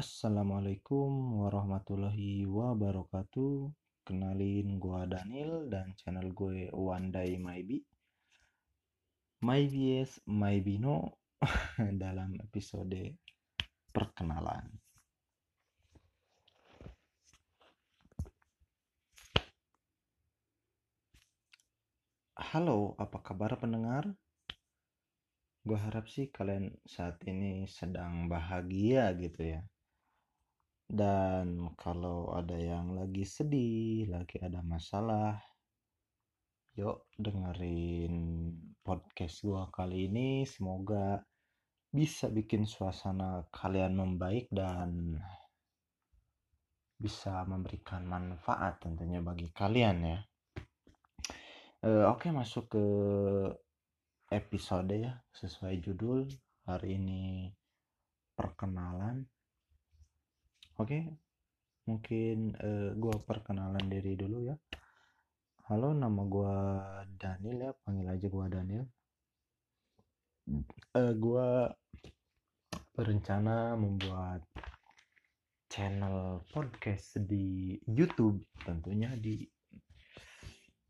Assalamualaikum warahmatullahi wabarakatuh. Kenalin gua Daniel dan channel gue One Day Maybe. Maybe yes, maybe no dalam episode perkenalan. Halo, apa kabar pendengar? Gue harap sih kalian saat ini sedang bahagia gitu ya. Dan kalau ada yang lagi sedih, lagi ada masalah, yuk dengerin podcast gue kali ini. Semoga bisa bikin suasana kalian membaik dan bisa memberikan manfaat tentunya bagi kalian ya. Uh, Oke, okay, masuk ke episode ya sesuai judul hari ini perkenalan. Oke, mungkin uh, gua perkenalan diri dulu ya. Halo, nama gua Daniel ya, panggil aja gua Daniel. Uh, gua berencana membuat channel podcast di YouTube tentunya di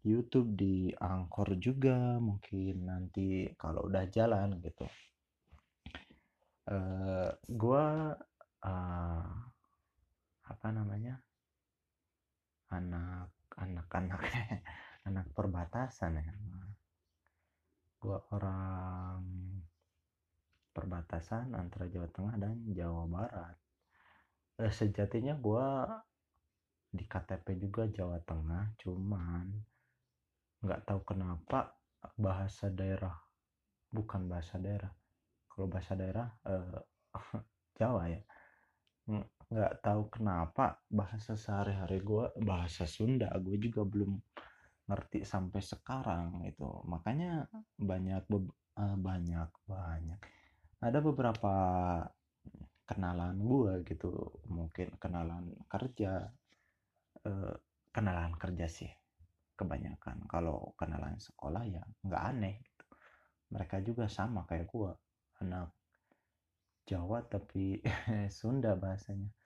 YouTube di Angkor juga mungkin nanti kalau udah jalan gitu uh, gua uh, apa namanya anak anak anak anak perbatasan ya. Gua orang perbatasan antara Jawa Tengah dan Jawa Barat. Uh, sejatinya gua di KTP juga Jawa Tengah cuman nggak tahu kenapa bahasa daerah bukan bahasa daerah. Kalau bahasa daerah eh, Jawa ya nggak tahu kenapa bahasa sehari-hari gue bahasa Sunda gue juga belum ngerti sampai sekarang itu makanya banyak uh, banyak banyak. Ada beberapa kenalan gue gitu mungkin kenalan kerja uh, kenalan kerja sih kebanyakan. Kalau kenalan sekolah ya nggak aneh gitu. mereka juga sama kayak gua anak Jawa tapi Sunda bahasanya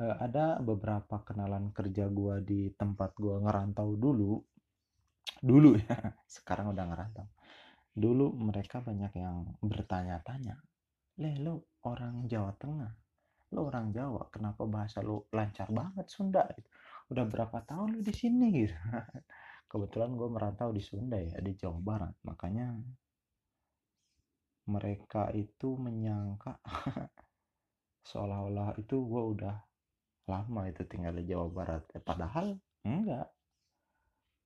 e, ada beberapa kenalan kerja gua di tempat gua ngerantau dulu. Dulu ya sekarang udah ngerantau. Dulu mereka banyak yang bertanya-tanya leh lu orang Jawa Tengah? Lu orang Jawa kenapa bahasa lu lancar banget Sunda? Udah berapa tahun lu di sini gitu. Kebetulan gue merantau di Sunda ya di Jawa Barat. Makanya mereka itu menyangka seolah-olah itu gue udah lama itu tinggal di Jawa Barat. Ya, padahal enggak.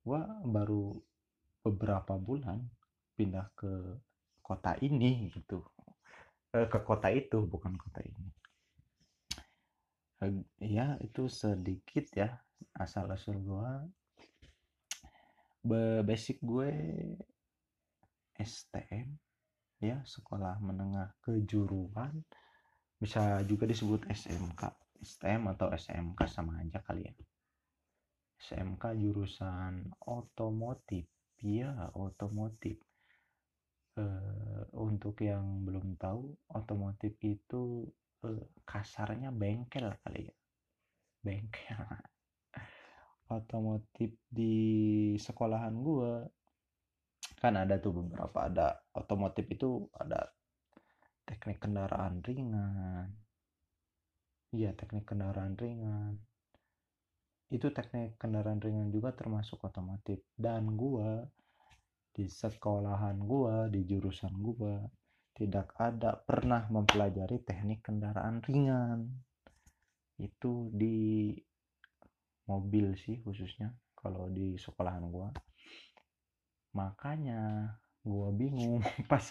Gue baru beberapa bulan pindah ke kota ini gitu. Eh, ke kota itu bukan kota ini. Ya itu sedikit ya asal usul gue basic gue STM ya sekolah menengah kejuruan. Bisa juga disebut SMK STM atau SMK sama aja kali ya? SMK jurusan otomotif. Ya otomotif. Uh, untuk yang belum tahu otomotif itu uh, kasarnya bengkel kali ya. Bengkel. Otomotif di sekolahan gue kan ada tuh beberapa ada otomotif itu ada teknik kendaraan ringan iya teknik kendaraan ringan. Itu teknik kendaraan ringan juga termasuk otomotif. Dan gue di sekolahan gue di jurusan gue tidak ada pernah mempelajari teknik kendaraan ringan. Itu di mobil sih khususnya kalau di sekolahan gua. Makanya gua bingung pas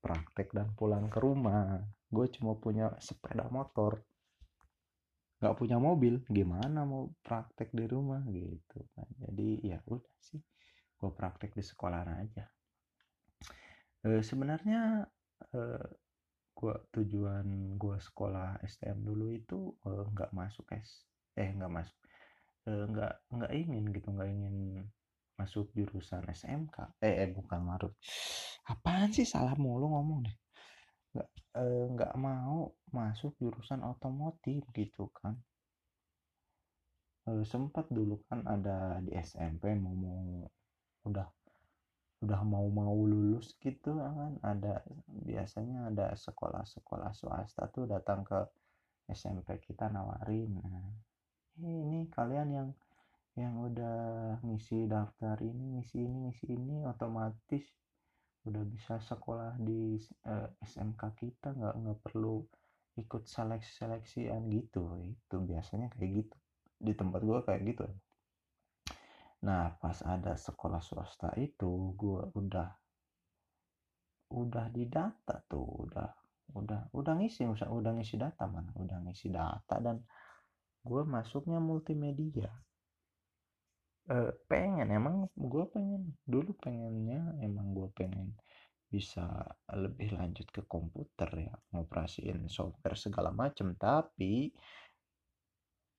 praktek dan pulang ke rumah. Gue cuma punya sepeda motor nggak punya mobil gimana mau praktek di rumah gitu kan. Jadi ya udah sih gue praktek di sekolah aja. E, sebenarnya e, gua tujuan gue sekolah STM dulu itu eh, nggak e, masuk es eh nggak masuk nggak uh, nggak ingin gitu nggak ingin masuk jurusan SMK eh, eh bukan marut. Apaan sih? Salah mulu ngomong deh nggak eh, mau masuk jurusan otomotif gitu kan. Eh, sempat dulu kan ada di SMP mau mau udah udah mau mau lulus gitu kan. Ada biasanya ada sekolah-sekolah swasta tuh datang ke SMP kita nawarin. Nah, ini kalian yang yang udah ngisi daftar ini ngisi ini ngisi ini otomatis udah bisa sekolah di uh, eh, SMK kita nggak nggak perlu ikut seleksi seleksian gitu. Itu biasanya kayak gitu. Di tempat gua kayak gitu. Nah pas ada sekolah swasta itu gue udah udah di data tuh udah udah udah ngisi usah udah ngisi data mana? Udah ngisi data dan gue masuknya multimedia e, pengen emang gue pengen. Dulu pengennya emang gue pengen bisa lebih lanjut ke komputer ya ngoperasiin software segala macem. Tapi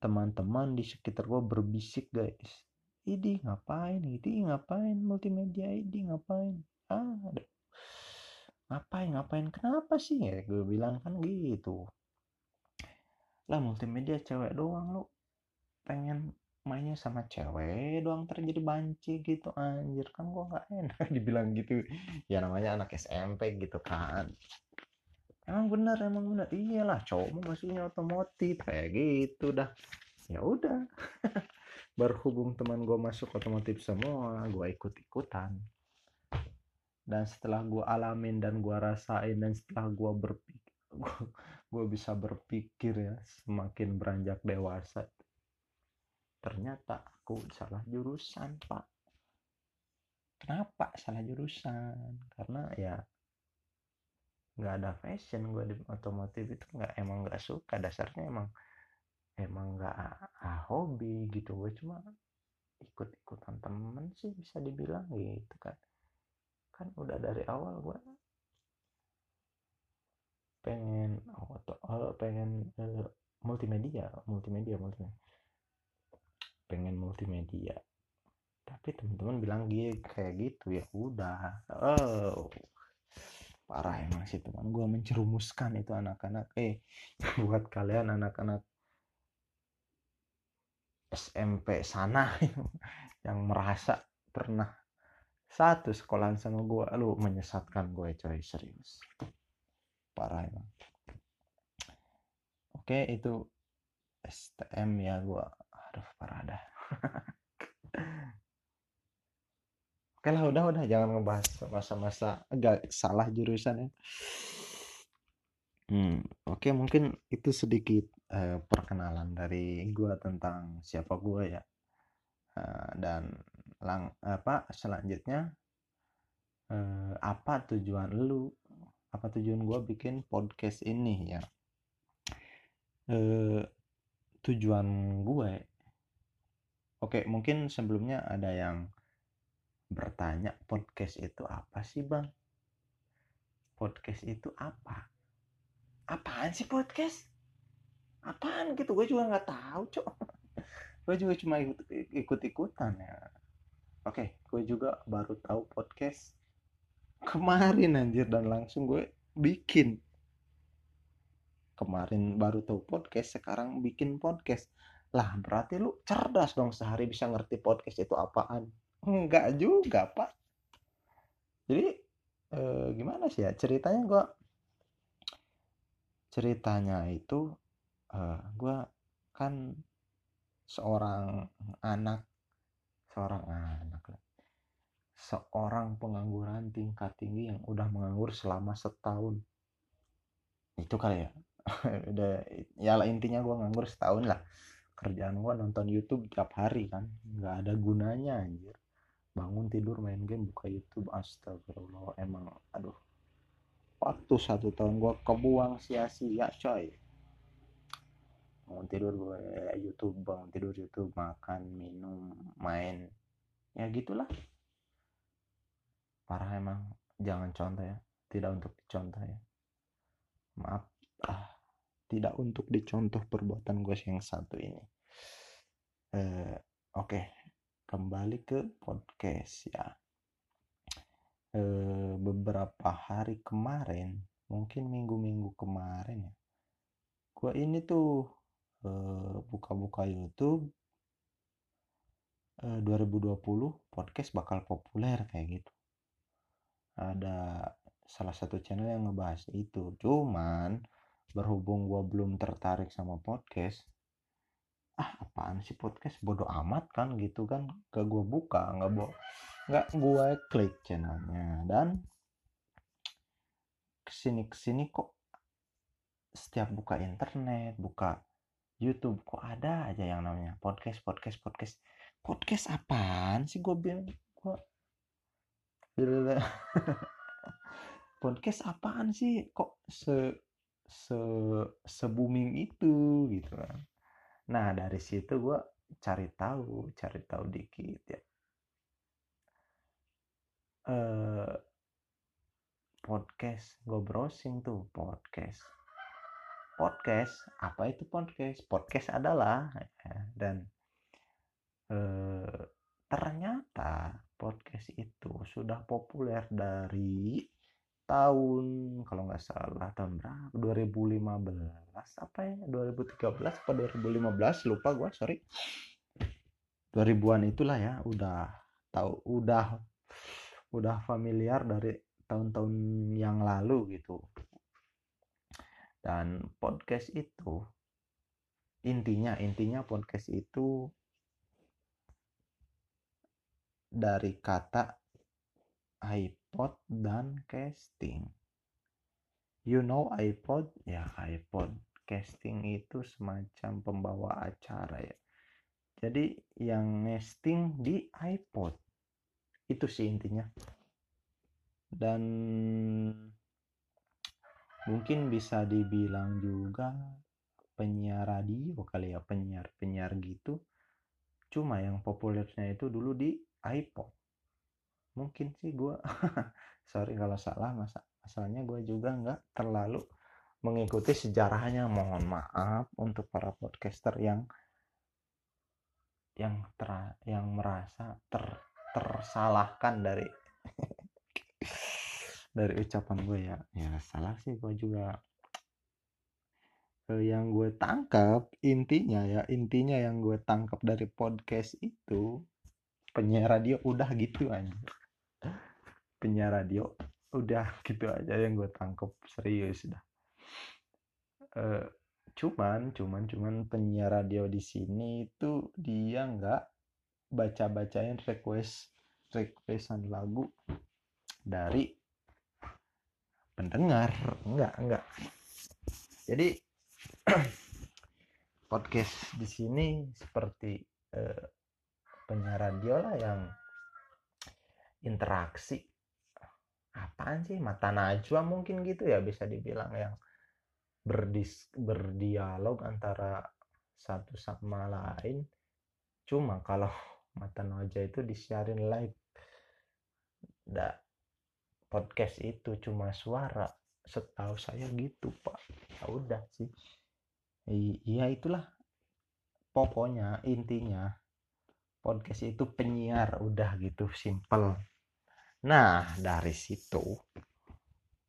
teman-teman di sekitar gue berbisik guys ini ngapain ini ngapain multimedia? Ini ngapain? Ah ada. Ngapain ngapain? Kenapa sih? Ya gue bilang kan gitu. Lah multimedia cewek doang lu. Pengen mainnya sama cewek doang terjadi banci gitu anjir. Kan gua nggak enak dibilang gitu. Ya namanya anak SMP gitu kan. Emang bener emang bener. Iyalah cowok mau masuknya otomotif kayak gitu dah. Ya udah. Berhubung teman gue masuk otomotif semua gue ikut ikutan dan setelah gue alamin dan gue rasain dan setelah gue berpikir gue bisa berpikir ya semakin beranjak dewasa ternyata aku salah jurusan pak. Kenapa salah jurusan? Karena ya nggak ada fashion gue di otomotif itu nggak emang nggak suka. Dasarnya emang emang nggak ah, hobi gitu. Gue cuma ikut-ikutan temen sih bisa dibilang gitu kan. Kan udah dari awal gue pengen oh, pengen uh, multimedia multimedia multimedia pengen multimedia. Tapi teman-teman bilang gitu kayak gitu ya udah. Oh. Parah emang sih teman gue mencerumuskan itu anak-anak. Eh buat kalian anak-anak SMP sana yang merasa pernah satu sekolahan sama gue lu menyesatkan gue coy serius. Parah emang. Oke itu STM ya gue aduh parah dah oke lah udah udah jangan ngebahas masa-masa agak salah jurusan ya Hmm, oke mungkin itu sedikit uh, perkenalan dari gue tentang siapa gue ya. Uh, dan lang apa selanjutnya uh, apa tujuan lu? Apa tujuan gue bikin podcast ini ya? Uh, tujuan gue Oke, mungkin sebelumnya ada yang bertanya podcast itu apa sih, Bang? Podcast itu apa? apaan sih podcast? Apaan? gitu gue juga nggak tahu cok. Gue juga cuma ikut ikut ikutan ya. Oke gue juga baru tahu podcast kemarin anjir dan langsung gue bikin. Kemarin baru tahu podcast sekarang bikin podcast lah berarti lu cerdas dong sehari bisa ngerti podcast itu apaan? Enggak juga pak. Jadi eh, gimana sih ya ceritanya gue ceritanya itu eh, gue kan seorang anak seorang anak seorang pengangguran tingkat tinggi yang udah menganggur selama setahun. Itu kali ya. Ya lah intinya gue nganggur setahun lah kerjaan gue nonton YouTube tiap hari kan. Nggak ada gunanya anjir. Bangun tidur main game buka YouTube. Astagfirullah emang aduh. Waktu satu tahun gue kebuang sia-sia coy. Bangun tidur gue YouTube bangun tidur YouTube. Makan minum main. Ya gitulah. Parah emang. Jangan contoh ya. Tidak untuk dicontoh ya. Maaf. Ah tidak untuk dicontoh perbuatan gue yang satu ini eh, oke okay. kembali ke podcast ya Eh, beberapa hari kemarin mungkin minggu-minggu kemarin ya gue ini tuh eh, buka-buka YouTube eh, 2020 podcast bakal populer kayak gitu ada salah satu channel yang ngebahas itu cuman berhubung gue belum tertarik sama podcast ah apaan sih podcast? Bodoh amat kan gitu kan. Ke gue buka nggak bo nggak gue klik channelnya. Dan ke sini ke sini kok setiap buka internet buka YouTube kok ada aja yang namanya podcast podcast podcast. Podcast apaan sih gue bilang gue podcast apaan sih? Kok se se se booming itu gitu kan. Nah dari situ gue cari tahu cari tahu dikit ya. Eh podcast gue browsing tuh podcast. Podcast apa itu podcast? Podcast adalah ya, dan eh, ternyata podcast itu sudah populer dari tahun kalau nggak salah tahun berapa? 2015 apa ya? 2013 atau 2015 lupa gue sorry. 2000-an itulah ya udah tahu udah udah familiar dari tahun-tahun yang lalu gitu. Dan podcast itu intinya intinya podcast itu dari kata iPod dan casting. You know iPod? Ya iPod. Casting itu semacam pembawa acara ya. Jadi yang nesting di iPod. Itu sih intinya. Dan mungkin bisa dibilang juga penyiar radio kali ya, penyiar-penyiar gitu. Cuma yang populernya itu dulu di iPod mungkin sih gue sorry kalau salah masa masalahnya gue juga nggak terlalu mengikuti sejarahnya. Mohon maaf untuk para podcaster yang yang ter yang merasa ter tersalahkan dari dari ucapan gue ya. Ya salah sih gue juga. Yang gue tangkap intinya ya intinya yang gue tangkap dari podcast itu penyiar radio udah gitu aja penyiar radio udah gitu aja yang gue tangkep serius dah. Uh, cuman cuman cuman penyiar radio di sini itu dia nggak baca bacain request requestan lagu dari pendengar enggak enggak jadi podcast di sini seperti uh, penyiar radio lah yang interaksi apaan sih? Mata najwa mungkin gitu ya bisa dibilang yang berdis berdialog antara satu sama lain. Cuma kalau mata najwa itu disiarin live. Da podcast itu cuma suara. Setahu saya gitu pak. Ya udah sih. Iya itulah pokoknya intinya. Podcast itu penyiar udah gitu simple Nah, dari situ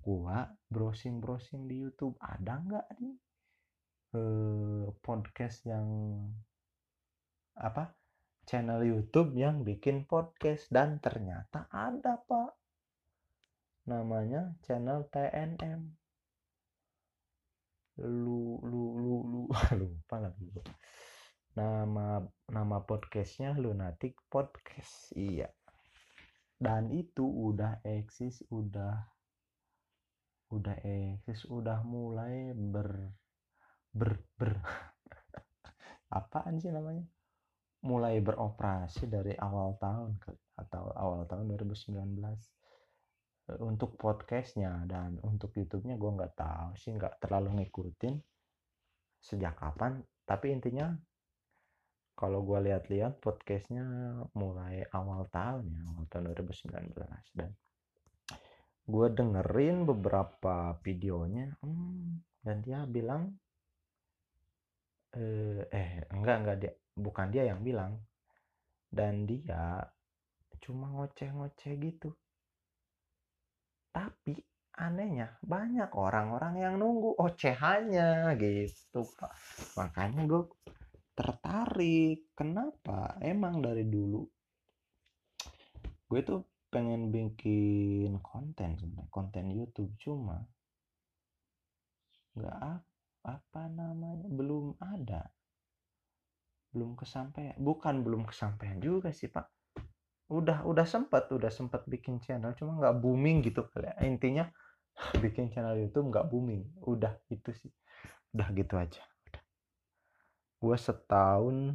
gua browsing-browsing di YouTube ada nggak nih eh, podcast yang apa channel YouTube yang bikin podcast? Dan ternyata ada pak. Namanya channel TNM lu lu lu lu lupa lagi nama nama podcastnya lunatic podcast. Iya dan itu udah eksis udah udah eksis udah mulai ber ber ber apaan sih namanya? Mulai beroperasi dari awal tahun atau awal tahun 2019 eh, untuk podcastnya. Dan untuk YouTube-nya gue nggak tahu sih nggak terlalu ngikutin sejak kapan. Tapi intinya kalau gue lihat-lihat podcastnya mulai awal tahun ya awal tahun 2019 dan gue dengerin beberapa videonya hmm, dan dia bilang eh, eh enggak enggak dia bukan dia yang bilang. Dan dia cuma ngoceh-ngoceh gitu. Tapi anehnya banyak orang-orang yang nunggu ocehannya gitu pak. Makanya gue tertarik. Kenapa? Emang dari dulu gue tuh pengen bikin konten konten YouTube. Cuma nggak apa namanya belum ada. Belum kesampaian bukan belum kesampaian juga sih pak. Udah udah sempat udah sempat bikin channel cuma nggak booming gitu kali ya. intinya bikin channel YouTube nggak booming. Udah itu sih. Udah gitu aja gue setahun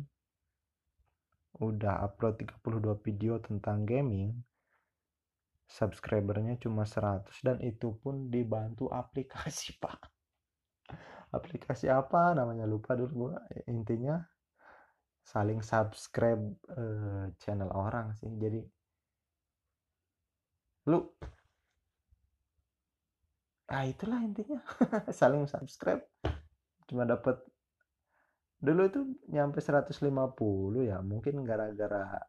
udah upload 32 video tentang gaming. Subscribernya cuma 100 dan itu pun dibantu aplikasi pak. Aplikasi apa? Namanya lupa dulu gue intinya saling subscribe uh, channel orang sih. Jadi lu ah itulah intinya. Saling subscribe cuma dapat dulu itu nyampe 150 ya mungkin gara-gara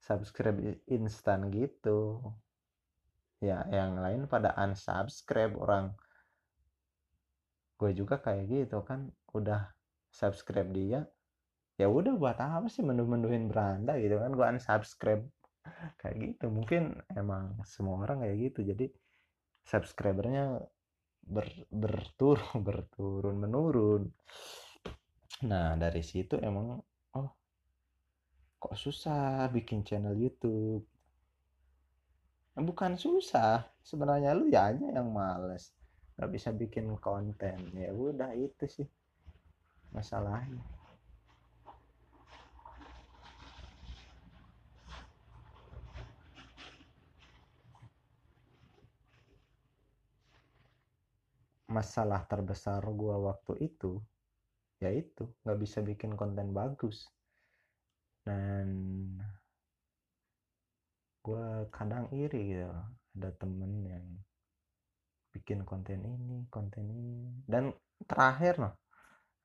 subscribe instan gitu. Ya yang lain pada unsubscribe orang. Gue juga kayak gitu kan udah subscribe dia ya udah buat apa sih menu-menuin beranda gitu kan gua unsubscribe. Kayak gitu mungkin emang semua orang kayak gitu. Jadi subscribernya ber, berturun berturun menurun nah dari situ emang oh kok susah bikin channel YouTube? Bukan susah sebenarnya lu ya aja yang males nggak bisa bikin konten. Ya udah itu sih masalahnya. Masalah terbesar gue waktu itu yaitu nggak bisa bikin konten bagus. Dan gue kadang iri gitu ada temen yang bikin konten ini konten ini. Dan terakhir noh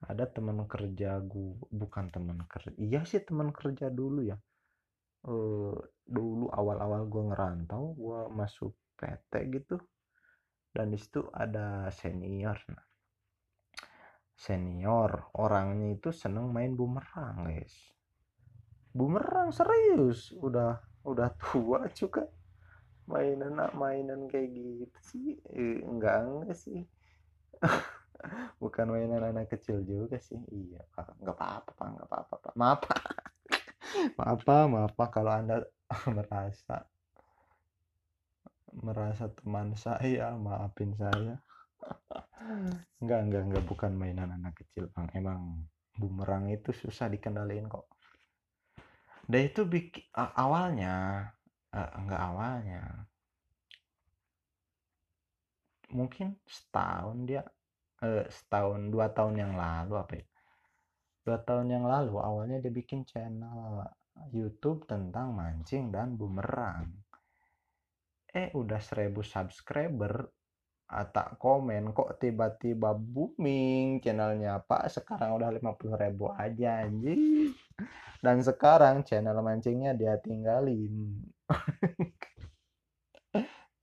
ada teman kerja gue bukan teman kerja iya sih teman kerja dulu ya. Uh, dulu awal-awal gue ngerantau gue masuk PT gitu. Dan di situ ada senior senior orangnya itu seneng main bumerang guys. Bumerang serius udah udah tua juga. Mainan mainan kayak gitu sih eh, enggak enggak sih. Bukan mainan anak kecil juga sih iya. Nggak apa-apa pak nggak apa-apa pak. Maaf maaf maaf pak kalau anda merasa merasa teman saya maafin saya enggak enggak enggak bukan mainan anak kecil bang. Emang bumerang itu susah dikendaliin kok. Dan itu bikin awalnya uh, enggak awalnya. Mungkin setahun dia uh, setahun dua tahun yang lalu apa ya? Dua tahun yang lalu awalnya dia bikin channel YouTube tentang mancing dan bumerang. Eh udah seribu subscriber atau komen kok tiba-tiba booming? Channelnya pak sekarang udah 50 ribu aja anjing. Dan sekarang channel mancingnya dia tinggalin.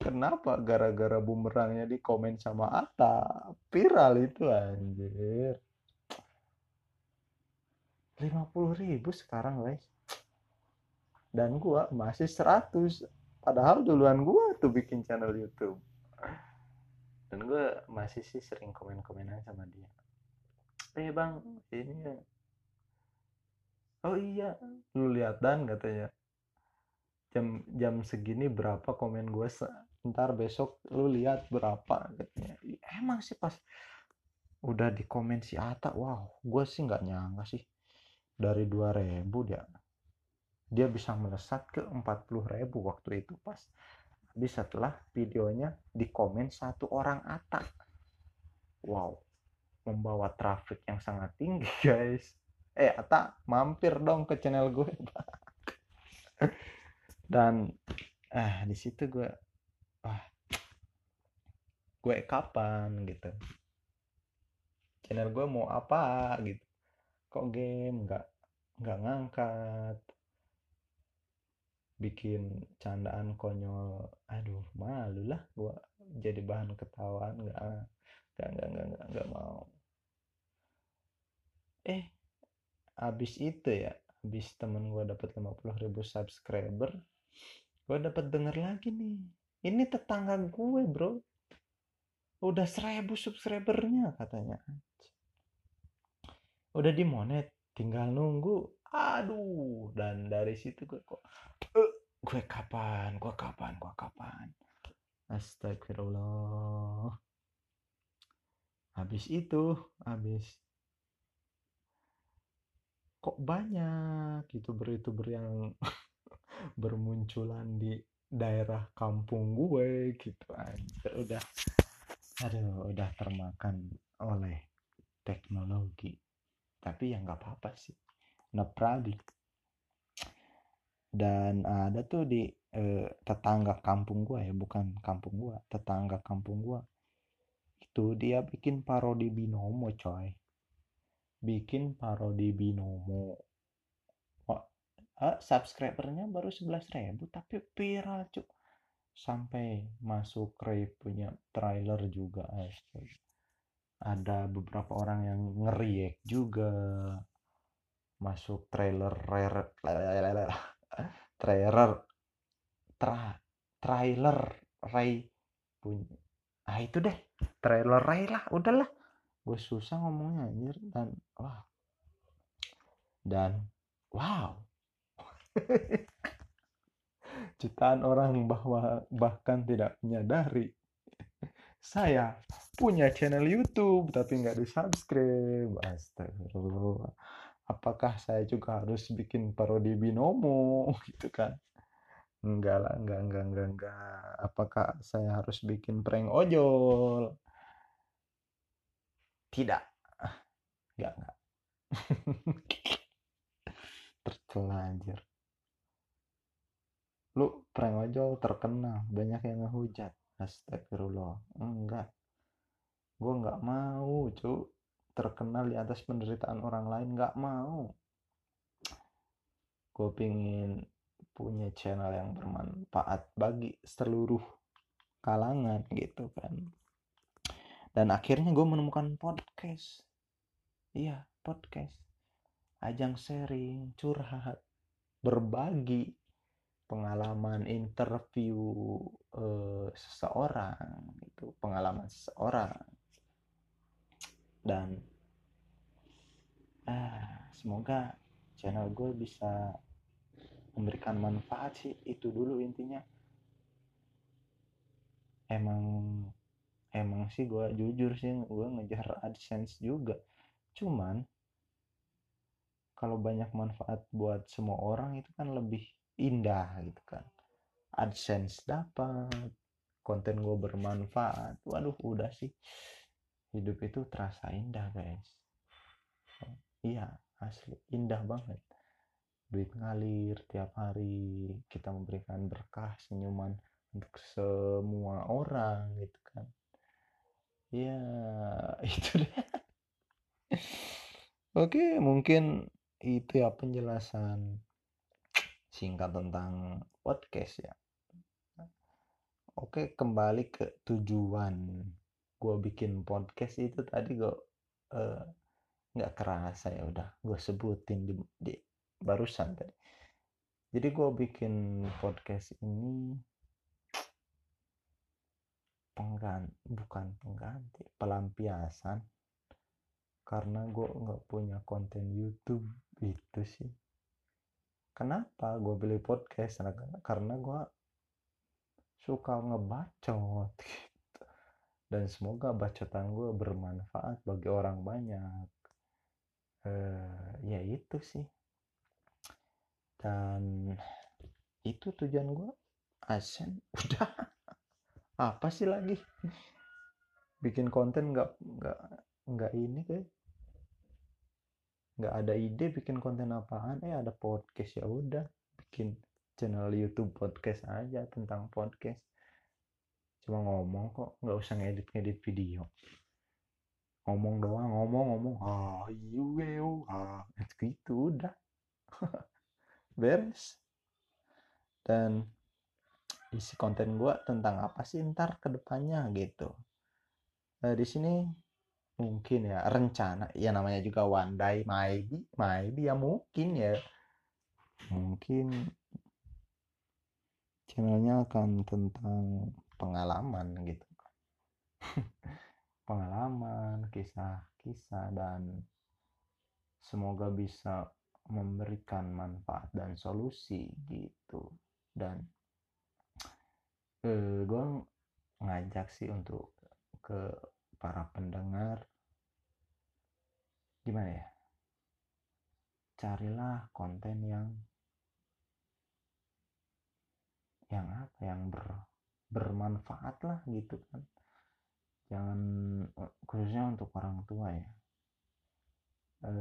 Kenapa gara-gara bumerangnya di komen sama Ata viral itu anjir. 50 ribu sekarang guys. Dan gua masih 100 padahal duluan gue tuh bikin channel YouTube dan gue masih sih sering komen-komenan sama dia. Eh bang ini ya. Oh iya. Lu lihat dan katanya. Jam jam segini berapa komen gue ntar besok lu lihat berapa katanya. Emang sih pas udah di komen si Ata wow gue sih nggak nyangka sih. Dari 2000 dia dia bisa melesat ke 40 ribu waktu itu pas habis setelah videonya di komen satu orang atak wow membawa traffic yang sangat tinggi guys. Eh Ata mampir dong ke channel gue dan ah di situ gue ah gue kapan gitu? Channel gue mau apa gitu? Kok game nggak nggak ngangkat bikin candaan konyol. Aduh malu lah gua jadi bahan ketawaan. Nggak nggak nggak nggak nggak nggak mau. Eh abis itu ya abis temen gue dapat 50 ribu subscriber gue dapat denger lagi nih. Ini tetangga gue bro. Udah seribu subscribernya katanya. Udah dimonet tinggal nunggu aduh dan dari situ gue kok uh, gue kapan gue kapan gue kapan? Astagfirullah. Habis itu habis kok banyak youtuber-youtuber yang bermunculan di daerah kampung gue gitu aja udah. Aduh udah termakan oleh teknologi. Tapi ya nggak apa-apa sih problem dan ada tuh di eh, tetangga kampung gua ya bukan kampung gua tetangga kampung gua. Itu dia bikin parodi binomo coy. Bikin parodi binomo. Oh, eh, subscribernya baru 11 ribu tapi viral cuk. Sampai masuk Ray punya trailer juga astaga ada beberapa orang yang ngeriak juga masuk trailer trailer trailer tra, trailer Ray punya ah itu deh trailer Ray lah udahlah gue susah ngomongnya anjir dan wah dan wow jutaan orang bahwa bahkan tidak menyadari saya punya channel YouTube tapi nggak di subscribe. Astagfirullah. Apakah saya juga harus bikin parodi binomo gitu kan? Enggak lah, enggak, enggak, enggak, enggak. Apakah saya harus bikin prank ojol? Tidak. Enggak, enggak. Tertelanjur. Lu prank ojol terkenal, banyak yang ngehujat Astagfirullah. Enggak. Gue nggak mau, cu. Terkenal di atas penderitaan orang lain. Nggak mau. Gue pingin punya channel yang bermanfaat bagi seluruh kalangan gitu kan. Dan akhirnya gue menemukan podcast. Iya, podcast. Ajang sharing, curhat, berbagi pengalaman interview uh, seseorang itu pengalaman seseorang dan uh, semoga channel gue bisa memberikan manfaat sih itu dulu intinya. Emang emang sih gue jujur sih gue ngejar adsense juga. Cuman kalau banyak manfaat buat semua orang itu kan lebih indah gitu kan. Adsense dapat konten gue bermanfaat. Waduh udah sih hidup itu terasa indah guys. Iya asli. Indah banget. Duit ngalir tiap hari. Kita memberikan berkah senyuman untuk semua orang gitu kan. Ya itu deh oke mungkin itu ya penjelasan singkat tentang podcast ya. Oke kembali ke tujuan gue bikin podcast itu tadi gue uh, nggak kerasa ya udah gue sebutin di, di barusan tadi. Jadi gue bikin podcast ini pengganti bukan pengganti pelampiasan. Karena gue nggak punya konten YouTube itu sih. Kenapa gue beli podcast? Karena gue suka ngebacot. Dan semoga bacotan gue bermanfaat bagi orang banyak. Uh, ya itu sih. Dan itu tujuan gue asen udah. Apa sih lagi? Bikin konten nggak nggak nggak ini kayak nggak ada ide bikin konten apaan? Eh ada podcast ya udah. Bikin channel YouTube podcast aja tentang podcast cuma ngomong kok nggak usah ngedit ngedit video. Ngomong doang ngomong ngomong ah you ah. Gitu udah. Beres. Dan isi konten gue tentang apa sih ntar ke depannya gitu. Nah, di sini mungkin ya rencana ya namanya juga one day maybe maybe ya mungkin ya. Mungkin channelnya akan tentang pengalaman gitu. Pengalaman kisah-kisah dan semoga bisa memberikan manfaat dan solusi gitu. Dan eh, gue ngajak sih untuk ke para pendengar gimana ya carilah konten yang yang apa yang ber, bermanfaat lah gitu kan. Jangan khususnya untuk orang tua ya. E,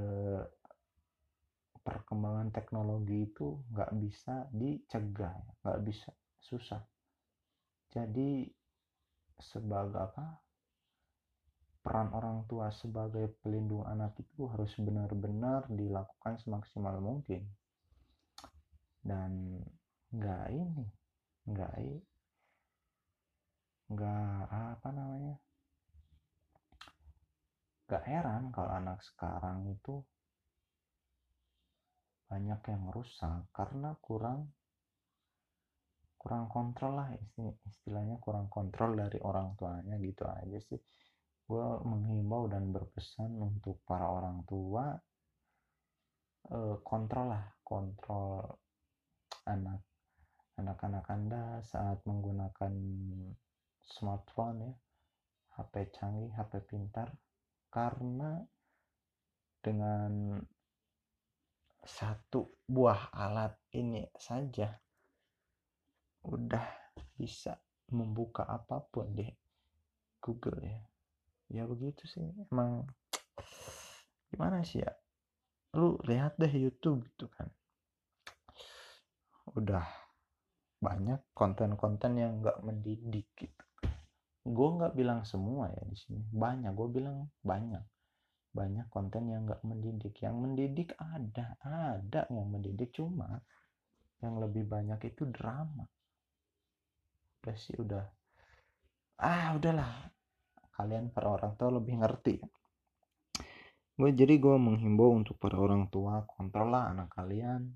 perkembangan teknologi itu nggak bisa dicegah nggak bisa susah. Jadi sebagai apa peran orang tua sebagai pelindung anak itu harus benar-benar dilakukan semaksimal mungkin. Dan nggak ini nggak nggak apa namanya nggak heran kalau anak sekarang itu banyak yang rusak karena kurang kurang kontrol lah istilahnya kurang kontrol dari orang tuanya gitu aja sih. Gue menghimbau dan berpesan untuk para orang tua eh, kontrol lah kontrol anak anak-anak Anda saat menggunakan smartphone ya, HP canggih, HP pintar karena dengan satu buah alat ini saja udah bisa membuka apa pun di Google ya. Ya begitu sih. Emang gimana sih ya? Lu lihat deh YouTube gitu kan. Udah banyak konten-konten yang nggak mendidik gitu gue nggak bilang semua ya di sini. Banyak gue bilang banyak. Banyak konten yang nggak mendidik. Yang mendidik ada ada yang mendidik. Cuma yang lebih banyak itu drama. Udah sih udah. Ah udahlah. Kalian para orang tua lebih ngerti. Gue jadi gue menghimbau untuk para orang tua kontrol lah anak kalian.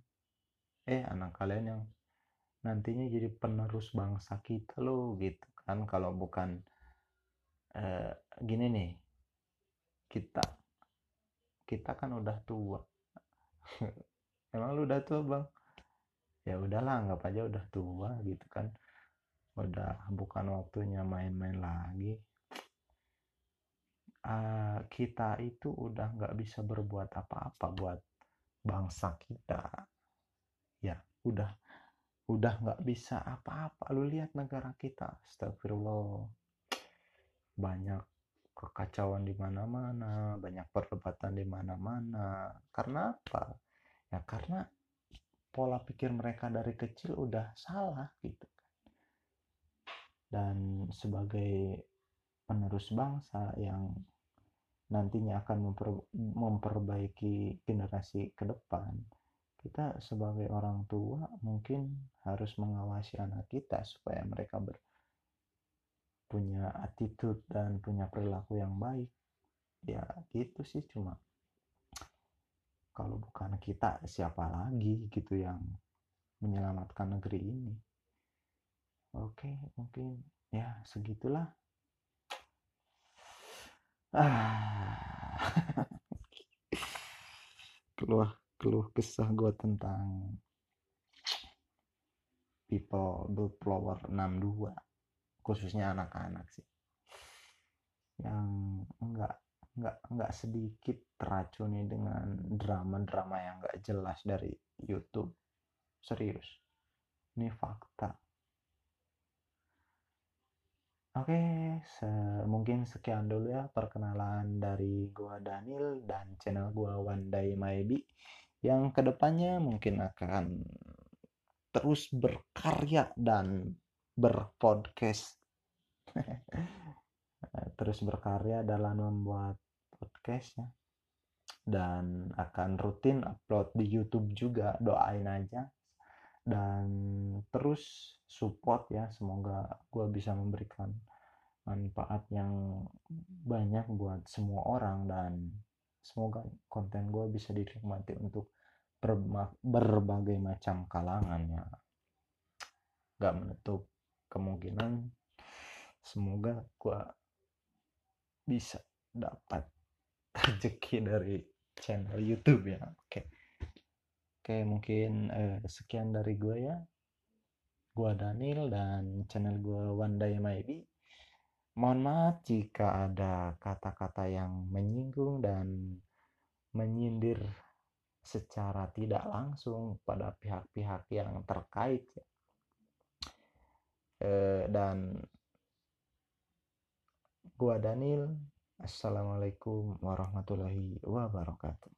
Eh anak kalian yang nantinya jadi penerus bangsa kita loh gitu kan kalau bukan eh, gini nih kita kita kan udah tua. Emang lu udah tua bang? Ya udahlah anggap aja udah tua gitu kan. Udah bukan waktunya main-main lagi. Uh, kita itu udah nggak bisa berbuat apa-apa buat bangsa kita. Ya udah udah nggak bisa apa-apa. Lu lihat negara kita. Astagfirullah. Banyak kekacauan di mana-mana banyak perdebatan di mana-mana. Karena apa? Ya karena pola pikir mereka dari kecil udah salah gitu kan. Dan sebagai penerus bangsa yang nantinya akan memper, memperbaiki generasi ke depan kita sebagai orang tua mungkin harus mengawasi anak kita supaya mereka ber, punya attitude dan punya perilaku yang baik. Ya gitu sih cuma kalau bukan kita siapa lagi gitu yang menyelamatkan negeri ini? Oke mungkin ya segitulah. Ah. Keluar keluh kesah gue tentang people the flower 62 khususnya anak-anak sih. Yang enggak enggak enggak sedikit teracuni dengan drama-drama yang enggak jelas dari YouTube. Serius ini fakta. Oke, se mungkin sekian dulu ya perkenalan dari gua Daniel dan channel gua One Day Maybe yang ke depannya mungkin akan terus berkarya dan berpodcast. Terus berkarya dalam membuat podcast ya dan akan rutin upload di YouTube juga doain aja. Dan terus support ya semoga gue bisa memberikan manfaat yang banyak buat semua orang dan semoga konten gue bisa dinikmati untuk berbagai macam kalangan ya. Gak menutup kemungkinan semoga gue bisa dapat rezeki dari channel YouTube ya. Oke. Oke mungkin eh, sekian dari gue ya. Gue Daniel dan channel gue One Day Maybe Mohon maaf jika ada kata-kata yang menyinggung dan menyindir secara tidak langsung pada pihak-pihak yang terkait e, dan gua Daniel Assalamualaikum warahmatullahi wabarakatuh